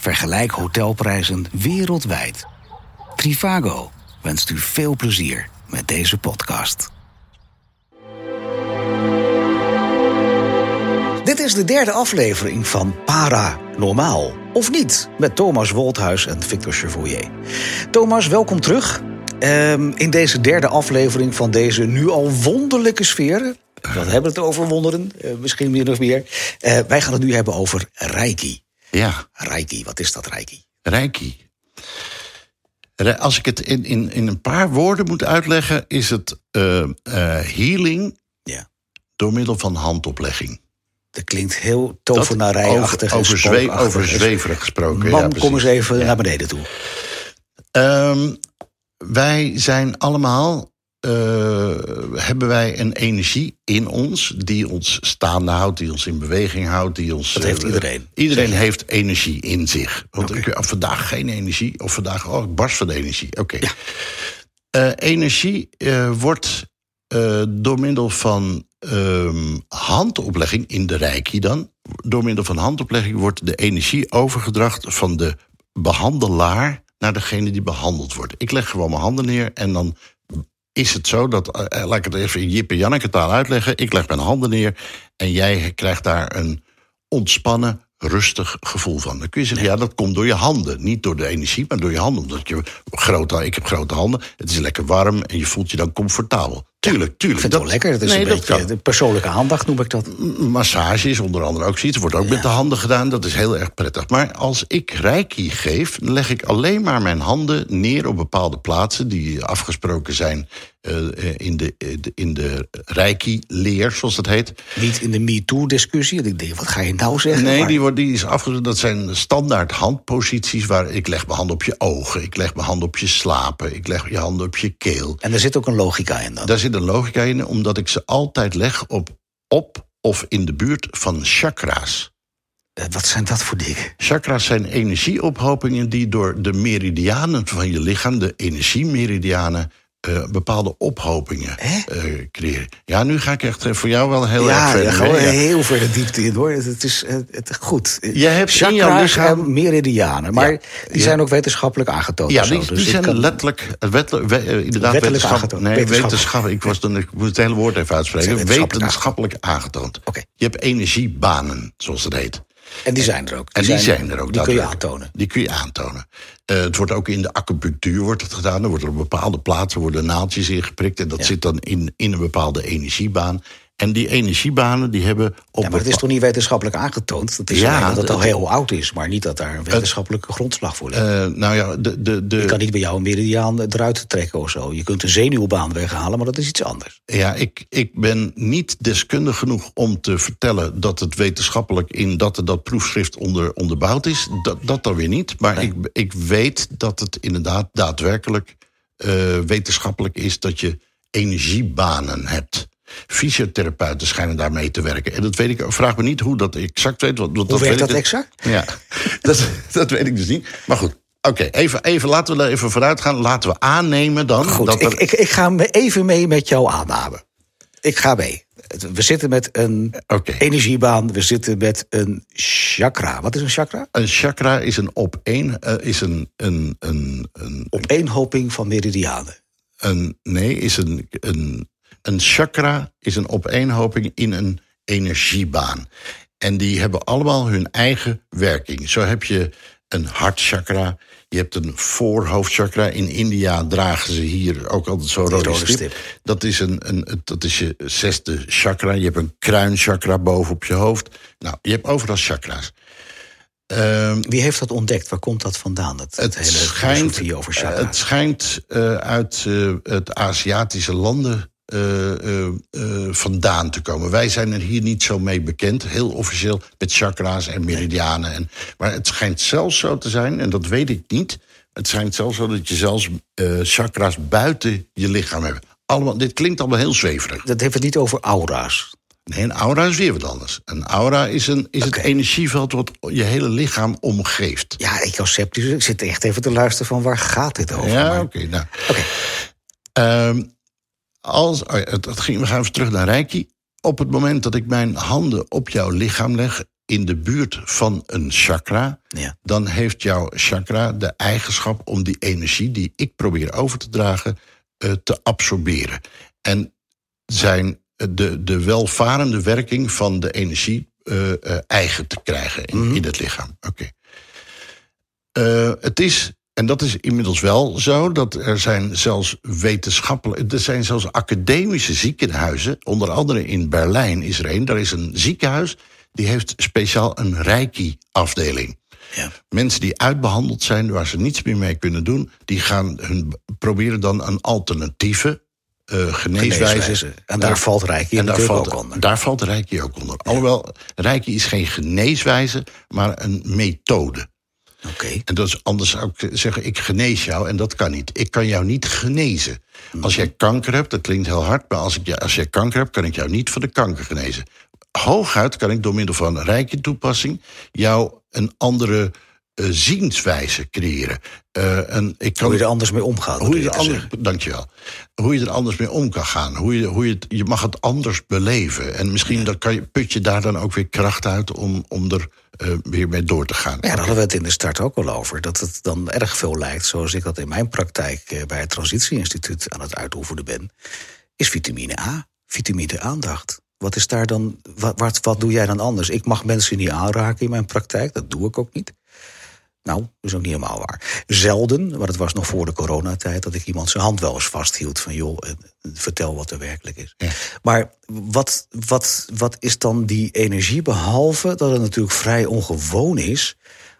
Vergelijk hotelprijzen wereldwijd. Trivago wenst u veel plezier met deze podcast. Dit is de derde aflevering van Paranormaal. Of niet, met Thomas Wolthuis en Victor Chevoyer. Thomas, welkom terug. Ehm, in deze derde aflevering van deze nu al wonderlijke sfeer. We hebben het over wonderen, eh, misschien meer of meer. Eh, wij gaan het nu hebben over Reiki. Ja, Reiki, wat is dat Reiki? Reiki. Re- Als ik het in, in, in een paar woorden moet uitleggen, is het eh, eh, healing Ja, door middel van handoplegging. dat klinkt heel tovenarijachtig en over, over, over zweverig gesproken. Man, ja, kom eens even naar beneden toe. Ehm, wij zijn allemaal. Eh, hebben wij een energie in ons die ons staande houdt, die ons in beweging houdt, die ons. Dat heeft eh, iedereen, Iedereen heeft energie in zich. Want ik heb vandaag geen energie, of vandaag, oh, ik barst van de energie. Oké. Eh, energie wordt door middel van ehm, handoplegging in de reiki dan, door middel van handoplegging wordt de energie overgedracht van de behandelaar naar degene die behandeld wordt. Ik leg gewoon mijn handen neer en dan is het zo dat, eh, laat ik het even in Jip en Janneke taal uitleggen. Ik leg mijn handen neer en jij krijgt daar een ontspannen, rustig gevoel van. Dan kun je zeggen, ja, dat komt door je handen. Niet door de energie, maar door je handen. Omdat je grote, ik heb grote handen, het is lekker warm en je voelt je dan comfortabel. Tuurlijk, Ik tuurlijk. vind het wel lekker. Het is nee, een dat beetje kan. de persoonlijke aandacht, noem ik dat. Massage is onder andere ook zoiets. Wordt ook met de handen gedaan. Dat is heel erg prettig. Maar als ik reiki geef, leg ik alleen maar mijn handen neer op bepaalde plaatsen die afgesproken zijn eh, eh, in de, eh, de- in de reiki-leer, zoals dat heet. Niet in de MeToo-discussie. Ik denk, wat ga je nou zeggen? Nee, Maar- die, wordt, die is afgesproken. Dat zijn standaard handposities waar ik leg mijn hand op je ogen, ik leg mijn hand op je slapen, ik leg je handen op je keel. En er zit ook een logica in dan. Daar zit een logica in, omdat ik ze altijd leg op, op of in de buurt van chakra's. Eh, Wat zijn dat voor dingen? Chakra's zijn energieophopingen die door de meridianen van je lichaam, de energiemeridianen, eh, bepaalde ophopingen eh, creëren. Ja, nu ga ik echt eh, voor jou wel heel erg ja, verder. we mee, ja. heel ver de diepte in hoor. Het, is het, goed. Je hebt in jouw lichaam- en meridianen. Maar Ja. die zijn ook wetenschappelijk aangetoond. Ja, die, Dus zijn kan- letterlijk, wettelijk, we- inderdaad Wettelijk wetenschap, aangetoond. Nee, Wetenschap. wetenschap. Ik, was dan, ik moet het hele woord even uitspreken. Wetenschappelijk Wetenschappelijk aangetoond. Oké. Je hebt energiebanen, zoals het heet. En die zijn er ook. En die zijn er ook. Die kun je aantonen. Die kun je aantonen. Eh, het wordt ook in de acupunctuur wordt het gedaan. Er worden op bepaalde plaatsen worden naaldjes ingeprikt. En dat Ja. zit dan in, in een bepaalde energiebaan. En die energiebanen die hebben op Ja, maar het is toch niet wetenschappelijk aangetoond? Dat is Ja, dat het al heel oud is, maar niet dat daar een wetenschappelijke grondslag voor ligt. Eh, nou ja, de, de, de, je kan niet bij jou een meridiaan eruit trekken of zo. Je kunt een zenuwbaan weghalen, maar dat is iets anders. Ja, ik, ik ben niet deskundig genoeg om te vertellen dat het wetenschappelijk in dat dat proefschrift onder, onderbouwd is. Dat, dat dan weer niet. Maar ik, ik weet dat het inderdaad daadwerkelijk eh, wetenschappelijk is dat je energiebanen hebt. Fysiotherapeuten schijnen daarmee te werken. En dat weet ik. Vraag me niet hoe dat exact weet. Want, Hoe werkt weet dat ik- exact? Ja, dat, dat weet ik dus niet. Maar goed. Oké, even, even laten we er even vooruit gaan. Laten we aannemen dan Goed, dat er ik, ik, ik ga me even mee met jouw aanname. Ik ga mee. We zitten met een energiebaan, we zitten met een chakra. Wat is een chakra? Een chakra is een opeen, eh, is een, een, een, een, Opeenhoping van meridianen. een nee, is een, een, een chakra is een opeenhoping in een energiebaan. En die hebben allemaal hun eigen werking. Zo heb je een hartchakra, je hebt een voorhoofdchakra. In India dragen ze hier ook altijd zo'n rode, rode stip. stip. Dat is, een, een, dat is je zesde chakra. Je hebt een kruinchakra boven op je hoofd. Nou, je hebt overal chakra's. Ehm, Wie heeft dat ontdekt? Waar komt dat vandaan? Het, het hele schijnt, filosofie over chakra. het schijnt eh, uit eh, het Aziatische landen eh, eh, eh, vandaan te komen. Wij zijn er hier niet zo mee bekend, heel officieel met chakra's en meridianen. En, maar het schijnt zelfs zo te zijn, en dat weet ik niet. Het schijnt zelfs zo dat je zelfs chakra's buiten je lichaam hebt. Allemaal, dit klinkt allemaal heel zweverig. Dat heeft het niet over aura's. Nee, een aura is weer wat anders. Een aura is, een, is het energieveld wat je hele lichaam omgeeft. Ja, ik als sceptisch, ik zit echt even te luisteren van waar gaat dit over? Ja, oké. nou. Ehm, als, oh het, ging, we gaan even terug naar Reiki. Op het moment dat ik mijn handen op jouw lichaam leg, in de buurt van een chakra, Ja. dan heeft jouw chakra de eigenschap om die energie die ik probeer over te dragen, eh, te absorberen. En zijn eh, de, de welvarende werking van de energie eh, eigen te krijgen in, in het lichaam. Oké. Het is, en dat is inmiddels wel zo, dat er zijn zelfs wetenschappelijke, er zijn zelfs academische ziekenhuizen, onder andere in Berlijn is er een. Daar is een ziekenhuis die heeft speciaal een reiki-afdeling. Ja. Mensen die uitbehandeld zijn, waar ze niets meer mee kunnen doen, die gaan hun, proberen dan een alternatieve eh geneeswijze. Geneeswijze. En daar valt Reiki en daar valt, ook onder. Daar valt Reiki ook onder. Alhoewel, Reiki is geen geneeswijze, maar een methode. Oké. En dat is anders zou ik zeggen, ik genees jou en dat kan niet. Ik kan jou niet genezen. Als jij kanker hebt, dat klinkt heel hard, maar als, ik, als jij kanker hebt, kan ik jou niet van de kanker genezen. Hooguit kan ik door middel van rijke toepassing jou een andere eh, zienswijze creëren. Eh, een, ik kan, Hoe je er anders mee omgaat. hoe je er anders, dankjewel. Hoe je er anders mee om kan gaan. Hoe je, hoe je, het, je mag het anders beleven. En misschien dat kan je, put je daar dan ook weer kracht uit om, om er eh, weer mee door te gaan. Ja, daar hadden we het in de start ook al over. Dat het dan erg veel lijkt, zoals ik dat in mijn praktijk eh, bij het Transitieinstituut aan het uitoefenen ben, is vitamine A, vitamine aandacht. Wat is daar dan, wat, wat, wat doe jij dan anders? Ik mag mensen niet aanraken in mijn praktijk, dat doe ik ook niet. Nou, dat is ook niet helemaal waar. Zelden, maar het was nog voor de coronatijd, dat ik iemand zijn hand wel eens vasthield van joh, eh, vertel wat er werkelijk is. Ja. Maar wat, wat, wat is dan die energie, behalve dat het natuurlijk vrij ongewoon is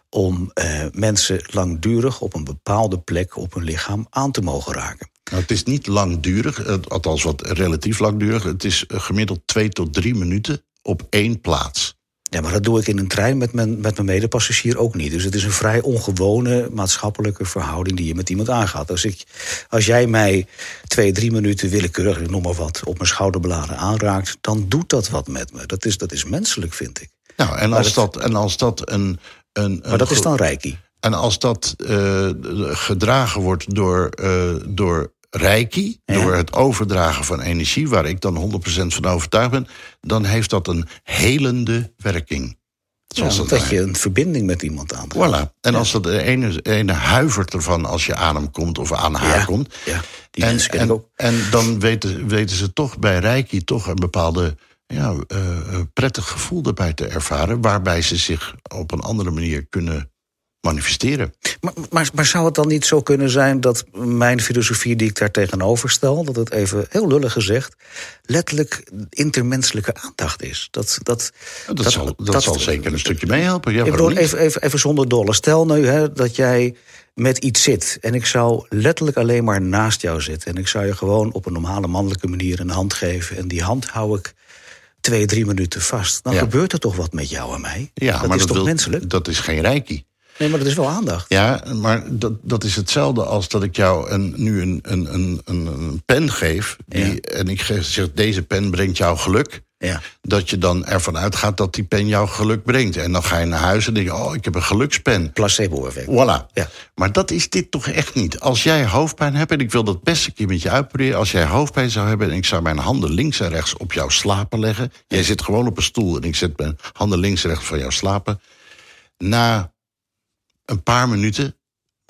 om eh, mensen langdurig op een bepaalde plek op hun lichaam aan te mogen raken? Nou, het is niet langdurig, althans wat relatief langdurig. Het is eh, gemiddeld twee tot drie minuten op één plaats. Ja, maar dat doe ik in een trein met mijn, met mijn medepassagier ook niet. Dus het is een vrij ongewone maatschappelijke verhouding die je met iemand aangaat. Als, ik, als jij mij twee, drie minuten willekeurig, noem maar wat, op mijn schouderbladen aanraakt, dan doet dat wat met me. Dat is, dat is menselijk, vind ik. Nou, en Maar als, het- dat, en als dat een. een, Maar dat is een dan reiki. En als dat eh, gedragen wordt door, eh, door reiki, Ja. door het overdragen van energie, waar ik dan 100% van overtuigd ben, dan heeft dat een helende werking. Zoals Ja, dat, je een verbinding met iemand aangaat. Voilà. En als dat de ene, ene huivert ervan als je aan hem komt of aan haar komt. ja, die en, ook. en dan weten, weten ze toch bij Reiki toch een bepaalde ja, eh, eh, prettig gevoel erbij te ervaren, waarbij ze zich op een andere manier kunnen manifesteren. Maar, maar, maar zou het dan niet zo kunnen zijn dat mijn filosofie die ik daar tegenover stel, dat het even heel lullig gezegd, letterlijk intermenselijke aandacht is? Dat, dat, Dat, zal, dat, zal zeker een stukje meehelpen. Ja, bedoel, even, even, even zonder dolle. Stel nu hè, dat jij met iets zit en ik zou letterlijk alleen maar naast jou zitten en ik zou je gewoon op een normale mannelijke manier een hand geven en die hand hou ik twee, drie minuten vast. Dan Ja. gebeurt er toch wat met jou en mij? ja, dat maar is toch wil- menselijk? Dat is geen reiki. Nee, maar dat is wel aandacht. Ja, maar dat, dat is hetzelfde als dat ik jou een, nu een, een, een, een, pen geef. Die, En ik geef, zeg, deze pen brengt jou geluk. Ja. Dat je dan ervan uitgaat dat die pen jou geluk brengt. En dan ga je naar huis en denk je, oh, ik heb een gelukspen. Placebo-effect. Voilà. Ja. Maar dat is dit toch echt niet. Als jij hoofdpijn hebt, en ik wil dat best een keer met je uitproberen. Als jij hoofdpijn zou hebben en ik zou mijn handen links en rechts op jou slapen leggen. Jij zit gewoon op een stoel en ik zet mijn handen links en rechts van jou slapen. Na een paar minuten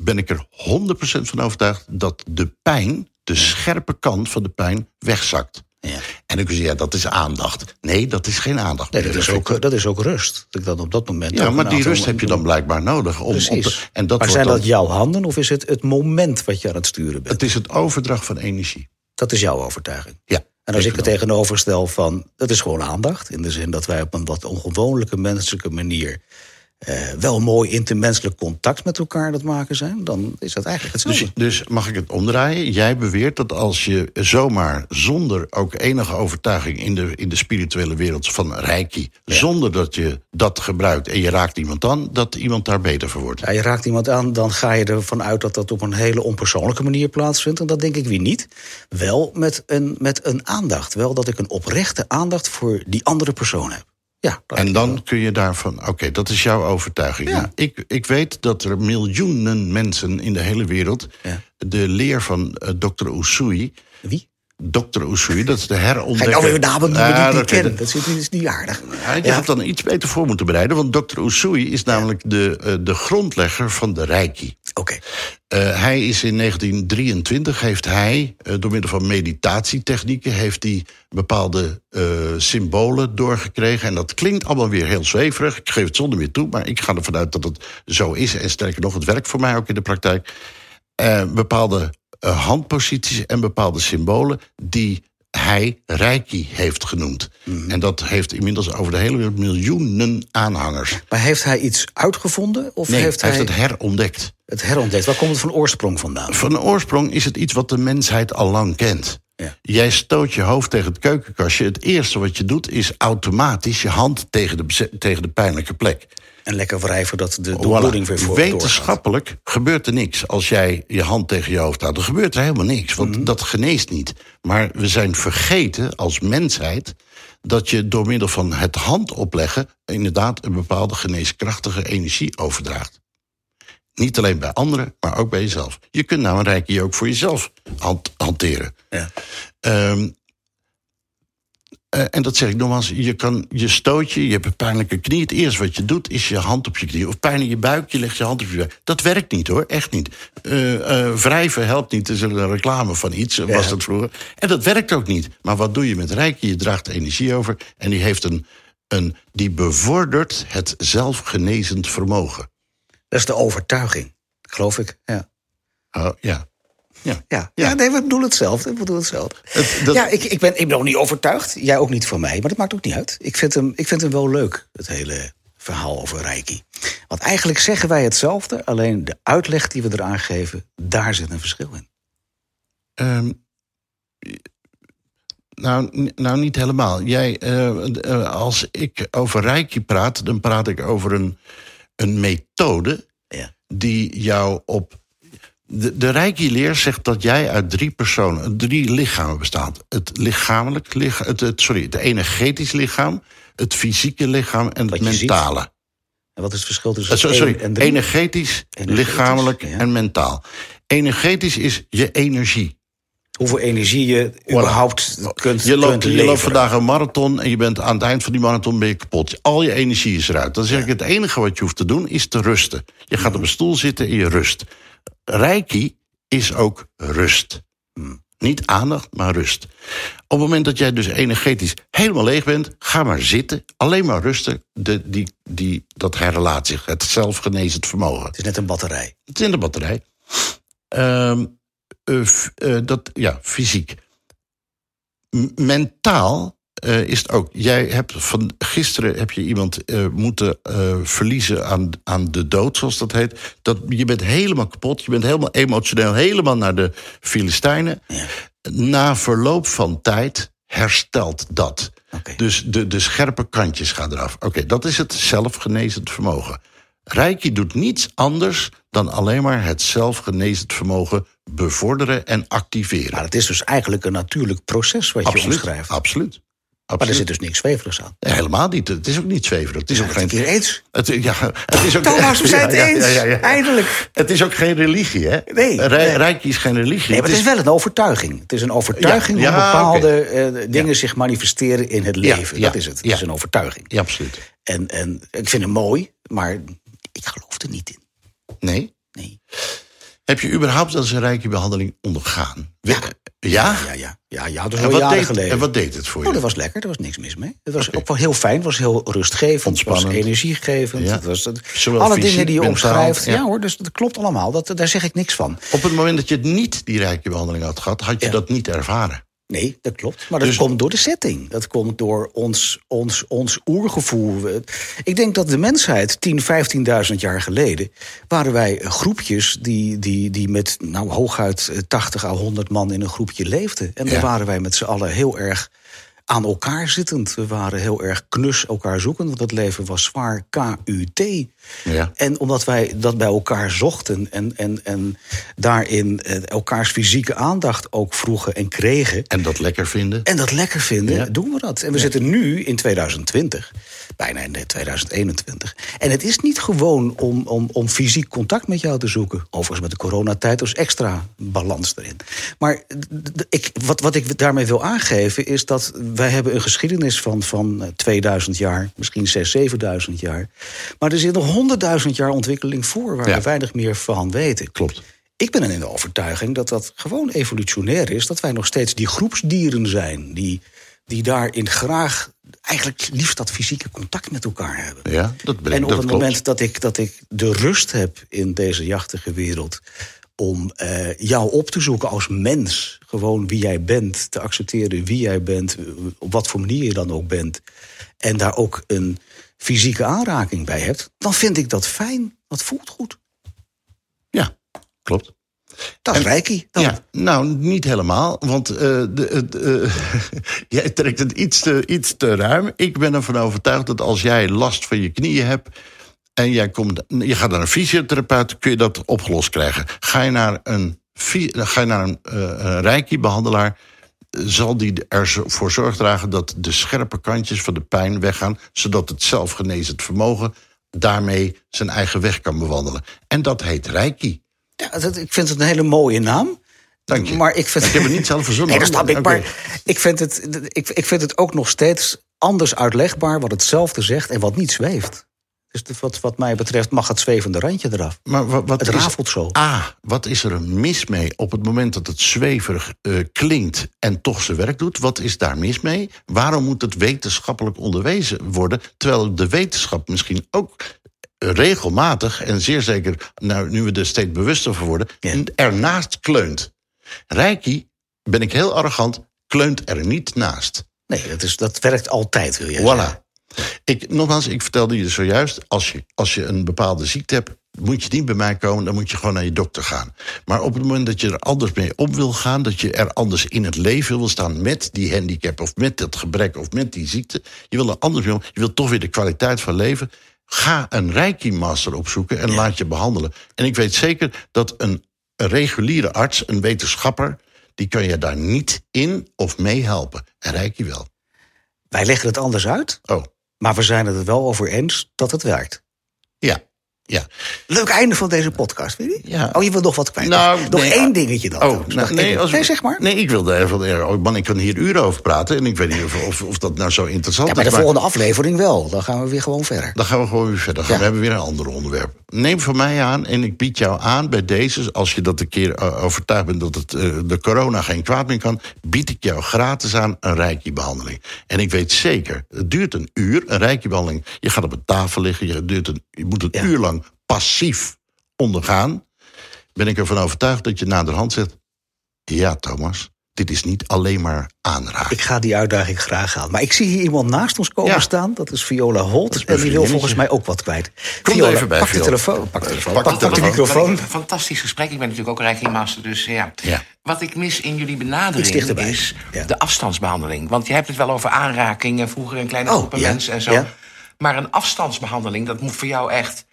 ben ik er 100% van overtuigd dat de pijn, de scherpe kant van de pijn, wegzakt. Ja. En je zeggen, ja, dat is aandacht. Nee, dat is geen aandacht. Nee, dat is, ook, dat is ook rust. Dat ik dan op dat moment. Ja, maar die rust heb je dan blijkbaar nodig. Om Precies. en dat maar zijn dat jouw handen of is het het moment wat je aan het sturen bent? Het is het overdracht van energie. Dat is jouw overtuiging. Ja. En als ik er tegenover stel van, dat is gewoon aandacht. In de zin dat wij op een wat ongewone menselijke manier eh, wel mooi intermenselijk contact met elkaar het maken zijn, dan is dat eigenlijk hetzelfde. Dus, dus mag ik het omdraaien? Jij beweert dat als je zomaar zonder ook enige overtuiging in de, in de spirituele wereld van Reiki, zonder dat je dat gebruikt en je raakt iemand aan, dat iemand daar beter voor wordt. Ja, je raakt iemand aan, dan ga je ervan uit dat dat op een hele onpersoonlijke manier plaatsvindt. En dat denk ik weer niet. Wel met een, met een aandacht. Wel dat ik een oprechte aandacht voor die andere persoon heb. Ja, En dan kun je daarvan, oké, dat is jouw overtuiging. Ja. Nou, ik, ik weet dat er miljoenen mensen in de hele wereld Ja. de leer van eh, Dr. Usui, Wie? Dr. Usui, dat is de herontdekker. Ga je nou weer namen noemen die ik niet dat- ken? Dat is, niet aardig. Ja, je had dan iets beter voor moeten bereiden, want Dr. Usui is namelijk de, eh, de grondlegger van de Reiki. Oké. Eh, hij is in 1923, heeft hij, eh, door middel van meditatietechnieken, heeft hij bepaalde eh, symbolen doorgekregen. En dat klinkt allemaal weer heel zweverig. Ik geef het zonder meer toe, maar ik ga ervan uit dat het zo is. En sterker nog, het werkt voor mij ook in de praktijk. Bepaalde handposities en bepaalde symbolen die hij Reiki heeft genoemd. En dat heeft inmiddels over de hele wereld miljoenen aanhangers. Maar heeft hij iets uitgevonden? Of Nee, heeft hij hij heeft het herontdekt. Het herontdekt? Waar komt het van oorsprong vandaan? Van oorsprong is het iets wat de mensheid al lang kent. Ja. Jij stoot je hoofd tegen het keukenkastje. Het eerste wat je doet is automatisch je hand tegen de, tegen de pijnlijke plek. En lekker wrijven dat de Voilà. doorbloeding weer voor doorgaat. Wetenschappelijk gebeurt er niks als jij je hand tegen je hoofd houdt. Er gebeurt er helemaal niks, want Mhm. dat geneest niet. Maar we zijn vergeten als mensheid dat je door middel van het hand opleggen inderdaad een bepaalde geneeskrachtige energie overdraagt. Niet alleen bij anderen, maar ook bij jezelf. Je kunt nou een reiki ook voor jezelf hanteren. Ja. Ehm, eh, en dat zeg ik nogmaals, je, kan, je stoot je, je hebt een pijnlijke knie. Het eerste wat je doet is je hand op je knie. Of pijn in je buik, je legt je hand op je buik. Dat werkt niet hoor, echt niet. Eh, eh, wrijven helpt niet, er is een reclame van iets, was dat vroeger. En dat werkt ook niet. Maar wat doe je met Reiki? Je draagt energie over en die, heeft een, een, die bevordert het zelfgenezend vermogen. Dat is de overtuiging, geloof ik. Ja. Oh, ja. Ja. Ja. Ja. nee, we bedoelen hetzelfde. We bedoelen hetzelfde. Het- dat- Ja, ik, ik, ben, ik ben nog niet overtuigd. Jij ook niet van mij, maar dat maakt ook niet uit. Ik vind hem, ik vind hem wel leuk, het hele verhaal over Reiki. Want eigenlijk zeggen wij hetzelfde, alleen de uitleg die we eraan geven, daar zit een verschil in. Ehm, nou, nou, niet helemaal. Jij, eh, eh, als ik over Reiki praat, dan praat ik over een, een methode Ja. die jou op. De, de Reiki-leer zegt dat jij uit drie personen, drie lichamen bestaat. Het lichamelijk lichaam, het, het, sorry, het energetisch lichaam, het fysieke lichaam en Wat het ziet. mentale. En wat is het verschil tussen Eh, sorry, en drie? energetisch, Energetisch, lichamelijk ja. en mentaal. Energetisch is je energie. Hoeveel energie je überhaupt kunt, Je loopt, kunt je loopt vandaag een marathon en je bent aan het eind van die marathon ben je kapot. Al je energie is eruit. Dan zeg ik, het enige wat je hoeft te doen is te rusten. Je gaat op een stoel zitten en je rust. Reiki is ook rust. Niet aandacht, maar rust. Op het moment dat jij dus energetisch helemaal leeg bent, ga maar zitten. Alleen maar rusten. De, die, die, dat herlaat zich. Het zelfgenezend vermogen. Het is net een batterij. Het is in de batterij. Ehm, eh, eh, dat, ja, fysiek. M- mentaal eh, is het ook. Jij hebt van gisteren heb je iemand moeten verliezen aan, aan de dood, zoals dat heet. Dat, je bent helemaal kapot. Je bent helemaal emotioneel, helemaal naar de Filistijnen. Ja. Na verloop van tijd herstelt dat. Dus de, de scherpe kantjes gaan eraf. Oké, dat is het zelfgenezend vermogen. Reiki doet niets anders dan alleen maar het zelfgenezend vermogen bevorderen en activeren. Maar het is dus eigenlijk een natuurlijk proces wat je absoluut, omschrijft. absoluut. Maar er absoluut. zit dus niks zweverigs aan. Helemaal niet. Het is ook niet zweverig. Het is ook Het geen. hier eens. Het, ja, het is ook, Thomas, we zijn het eens. ja. Eindelijk. Het is ook geen religie, hè? Nee. Reiki is geen religie. Nee, maar het is wel een overtuiging. Het is een overtuiging hoe bepaalde eh, dingen zich manifesteren in het leven. dat is het. Het ja. is een overtuiging. Ja, absoluut. En, en ik vind hem mooi, maar ik geloof er niet in. Nee? Nee. Heb je überhaupt eens een Reiki-behandeling ondergaan? Ja? Ja, ja, ja. ja, is En, wat deed, geleden. en wat deed het voor Oh, je? dat was lekker, daar was niks mis mee. Het was ook wel heel fijn, het was heel rustgevend, het was Ontspannend. energiegevend. Ja. Het was, het- alle fysiek, dingen die je omschrijft. ja. Ja. hoor, dus dat klopt allemaal. Dat, daar zeg ik niks van. Op het moment dat je niet die Reiki-behandeling had gehad, had je dat niet ervaren. Nee, dat klopt. Maar dat Dus- komt door de setting. Dat komt door ons, ons, ons oergevoel. Ik denk dat de mensheid 10, 15.000 jaar geleden... waren wij groepjes die, die, die met nou, hooguit eh, 80 à 100 man in een groepje leefden. En Ja. daar waren wij met z'n allen heel erg aan elkaar zittend. We waren heel erg knus elkaar zoekend, want het leven was zwaar K-U-T. Ja. En omdat wij dat bij elkaar zochten en, en, en daarin eh, elkaars fysieke aandacht ook vroegen en kregen. En dat lekker vinden. En dat lekker vinden, Ja. doen we dat. En we zitten nu in 2020, bijna in 2021. En het is niet gewoon om, om, om fysiek contact met jou te zoeken. Overigens met de coronatijd is extra balans erin. Maar ik, wat, wat ik daarmee wil aangeven is dat wij hebben een geschiedenis van, van eh, 2000 jaar, misschien 6.000, 7.000 jaar. Maar er zit nog 100.000 jaar ontwikkeling voor waar Ja. we weinig meer van weten. Klopt. Ik ben in de overtuiging dat dat gewoon evolutionair is. Dat wij nog steeds die groepsdieren zijn. Die, die daarin graag eigenlijk liefst dat fysieke contact met elkaar hebben. Ja, dat ben en op dat het klopt. moment dat ik, dat ik de rust heb in deze jachtige wereld. Om eh, jou op te zoeken als mens. Gewoon wie jij bent. Te accepteren wie jij bent. eh, op wat voor manier je dan ook bent. En daar ook een fysieke aanraking bij hebt. dan vind ik dat fijn. Dat voelt goed. Ja, klopt. Dat is reiki. Ja, nou, niet helemaal. Want eh, de, jij trekt het iets te, iets te ruim. Ik ben ervan overtuigd dat als jij last van je knieën hebt. En jij komt, je gaat naar een fysiotherapeut, kun je dat opgelost krijgen. Ga je naar een, ga je naar een, eh, een reiki-behandelaar. eh, zal die ervoor zorg dragen dat de scherpe kantjes van de pijn weggaan. zodat het zelfgenezend vermogen daarmee zijn eigen weg kan bewandelen. En dat heet reiki. Ja, dat, ik vind het een hele mooie naam. Dank je. Maar ik, vind... Ik heb het niet zelf verzonnen, Nee, dat hoor. snap ik. Oké. Maar ik vind, het, ik, ik vind het ook nog steeds anders uitlegbaar wat hetzelfde zegt en wat niet zweeft. Dus de- wat, wat mij betreft mag het zwevende randje eraf. Maar wat, wat Het is, rafelt zo. A, wat is er mis mee op het moment dat het zweverig eh, klinkt en toch zijn werk doet? Wat is daar mis mee? Waarom moet het wetenschappelijk onderwezen worden? Terwijl de wetenschap misschien ook regelmatig en zeer zeker, nou, nu we er steeds bewuster van worden, Ja. ernaast kleunt. Reiki, ben ik heel arrogant, kleunt er niet naast. Nee, dat, is, dat werkt altijd, wil je zeggen. Voilà. Ik, nogmaals, ik vertelde je zojuist, als je, als je een bepaalde ziekte hebt, moet je niet bij mij komen, dan moet je gewoon naar je dokter gaan. Maar op het moment dat je er anders mee op wil gaan, dat je er anders in het leven wil staan met die handicap of met dat gebrek of met die ziekte, je wil er anders mee om, je wilt toch weer de kwaliteit van leven, ga een Reiki-master opzoeken en laat je behandelen. En ik weet zeker dat een, een reguliere arts, een wetenschapper, die kan je daar niet in of mee helpen. En Reiki wel. Wij leggen het anders uit, Oh, maar we zijn het er wel over eens dat het werkt. ja. Ja, Leuk einde van deze podcast, weet je? Ja. Oh, je wil nog wat kwijt. Nou, nog nee, één ah, dingetje dan. Oh, nou, nee, als, nee, zeg maar. Nee, ik wilde even. Oh man, ik kan hier uren over praten. En ik weet niet of, of, of dat nou zo interessant Ja, bij is. de maar volgende aflevering wel. Dan gaan we weer gewoon verder. Dan gaan we gewoon weer verder. Ja. We hebben weer een ander onderwerp. Neem van mij aan en ik bied jou aan bij deze. Als je dat een keer eh, overtuigd bent dat het, eh, de corona geen kwaad meer kan. bied ik jou gratis aan een reiki-behandeling. En ik weet zeker, het duurt een uur. Een reiki-behandeling. Je gaat op een tafel liggen. Je, duurt een, je moet een Ja. uur lang passief ondergaan. Ben ik ervan overtuigd dat je naderhand zegt. Ja, Thomas, dit is niet alleen maar aanraken. Ik ga die uitdaging graag aan. Maar ik zie hier iemand naast ons komen Ja. staan. Dat is Viola Holt. is En die wil volgens mij ook wat kwijt. Kom Viola, er even bij, pak de telefoon. Pak de telefoon. Pak Pak, de pak de telefoon. microfoon. Een fantastisch gesprek. Ik ben natuurlijk ook Reiki Master, dus ja. Ja. Wat ik mis in jullie benadering is Ja. de afstandsbehandeling. Want je hebt het wel over aanraking en vroeger in kleine Oh, groepen ja. mensen en zo. Ja. Maar een afstandsbehandeling, dat moet voor jou echt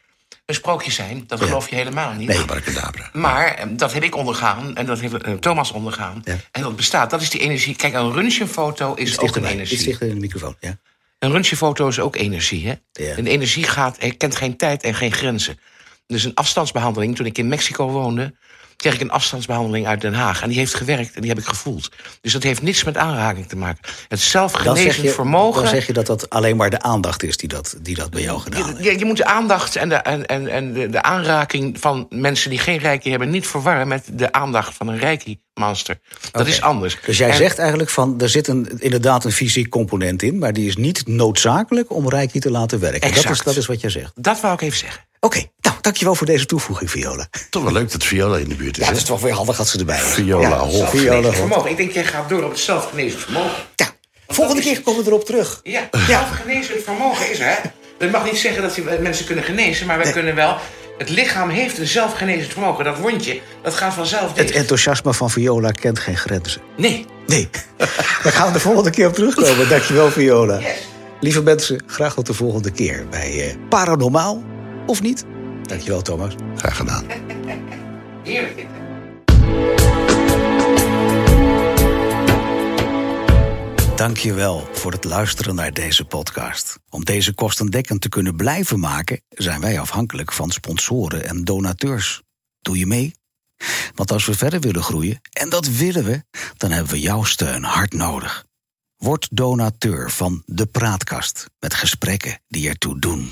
een sprookje zijn. Dat geloof je helemaal niet. Nee. Abracadabra. Maar eh, dat heb ik ondergaan en dat heeft eh, Thomas ondergaan. Ja. En dat bestaat. Dat is die energie. Kijk, een röntgenfoto is Iets ook een energie. dichter in de microfoon. Ja. Een röntgenfoto is ook energie. Hè? Ja. En energie gaat, eh, kent geen tijd en geen grenzen. Dus een afstandsbehandeling. Toen ik in Mexico woonde, kreeg ik een afstandsbehandeling uit Den Haag. En die heeft gewerkt en die heb ik gevoeld. Dus dat heeft niets met aanraking te maken. Het zelfgenezend vermogen. dan zeg je dat dat alleen maar de aandacht is die dat, die dat bij jou gedaan heeft. je, je moet de aandacht en, de, en, en, en de, de aanraking van mensen die geen reiki hebben... niet verwarren met de aandacht van een reiki-master. Dat Oké. is anders. Dus jij En- zegt eigenlijk van, er zit een, inderdaad een fysiek component in... maar die is niet noodzakelijk om Reiki te laten werken. Dat is, Exact. dat is wat jij zegt. Dat wou ik even zeggen. Oké, nou, dankjewel voor deze toevoeging, Viola. Toch wel leuk dat Viola in de buurt is. Ja, dat is toch weer handig dat ze erbij is. Viola ja, Holt. Viola. Vermogen. Ik denk, jij gaat door op het zelfgenezend vermogen. Ja, volgende keer komen we erop terug. Ja, zelfgenezend vermogen is er. hè. Dat mag niet zeggen dat mensen kunnen genezen, maar wij kunnen wel Het lichaam heeft een zelfgenezend vermogen. Dat wondje, dat gaat vanzelf dicht. Het enthousiasme van Viola kent geen grenzen. Nee. Nee. Daar gaan we de volgende keer op terugkomen. Dankjewel, Viola. Lieve mensen, graag tot de volgende keer bij eh, Paranormaal of niet. Dankjewel, Thomas. Graag gedaan. Heerlijk? Dankjewel voor het luisteren naar deze podcast. Om deze kostendekkend te kunnen blijven maken, zijn wij afhankelijk van sponsoren en donateurs. Doe je mee? Want als we verder willen groeien, en dat willen we, dan hebben we jouw steun hard nodig. Word donateur van De Praatkast met gesprekken die ertoe doen.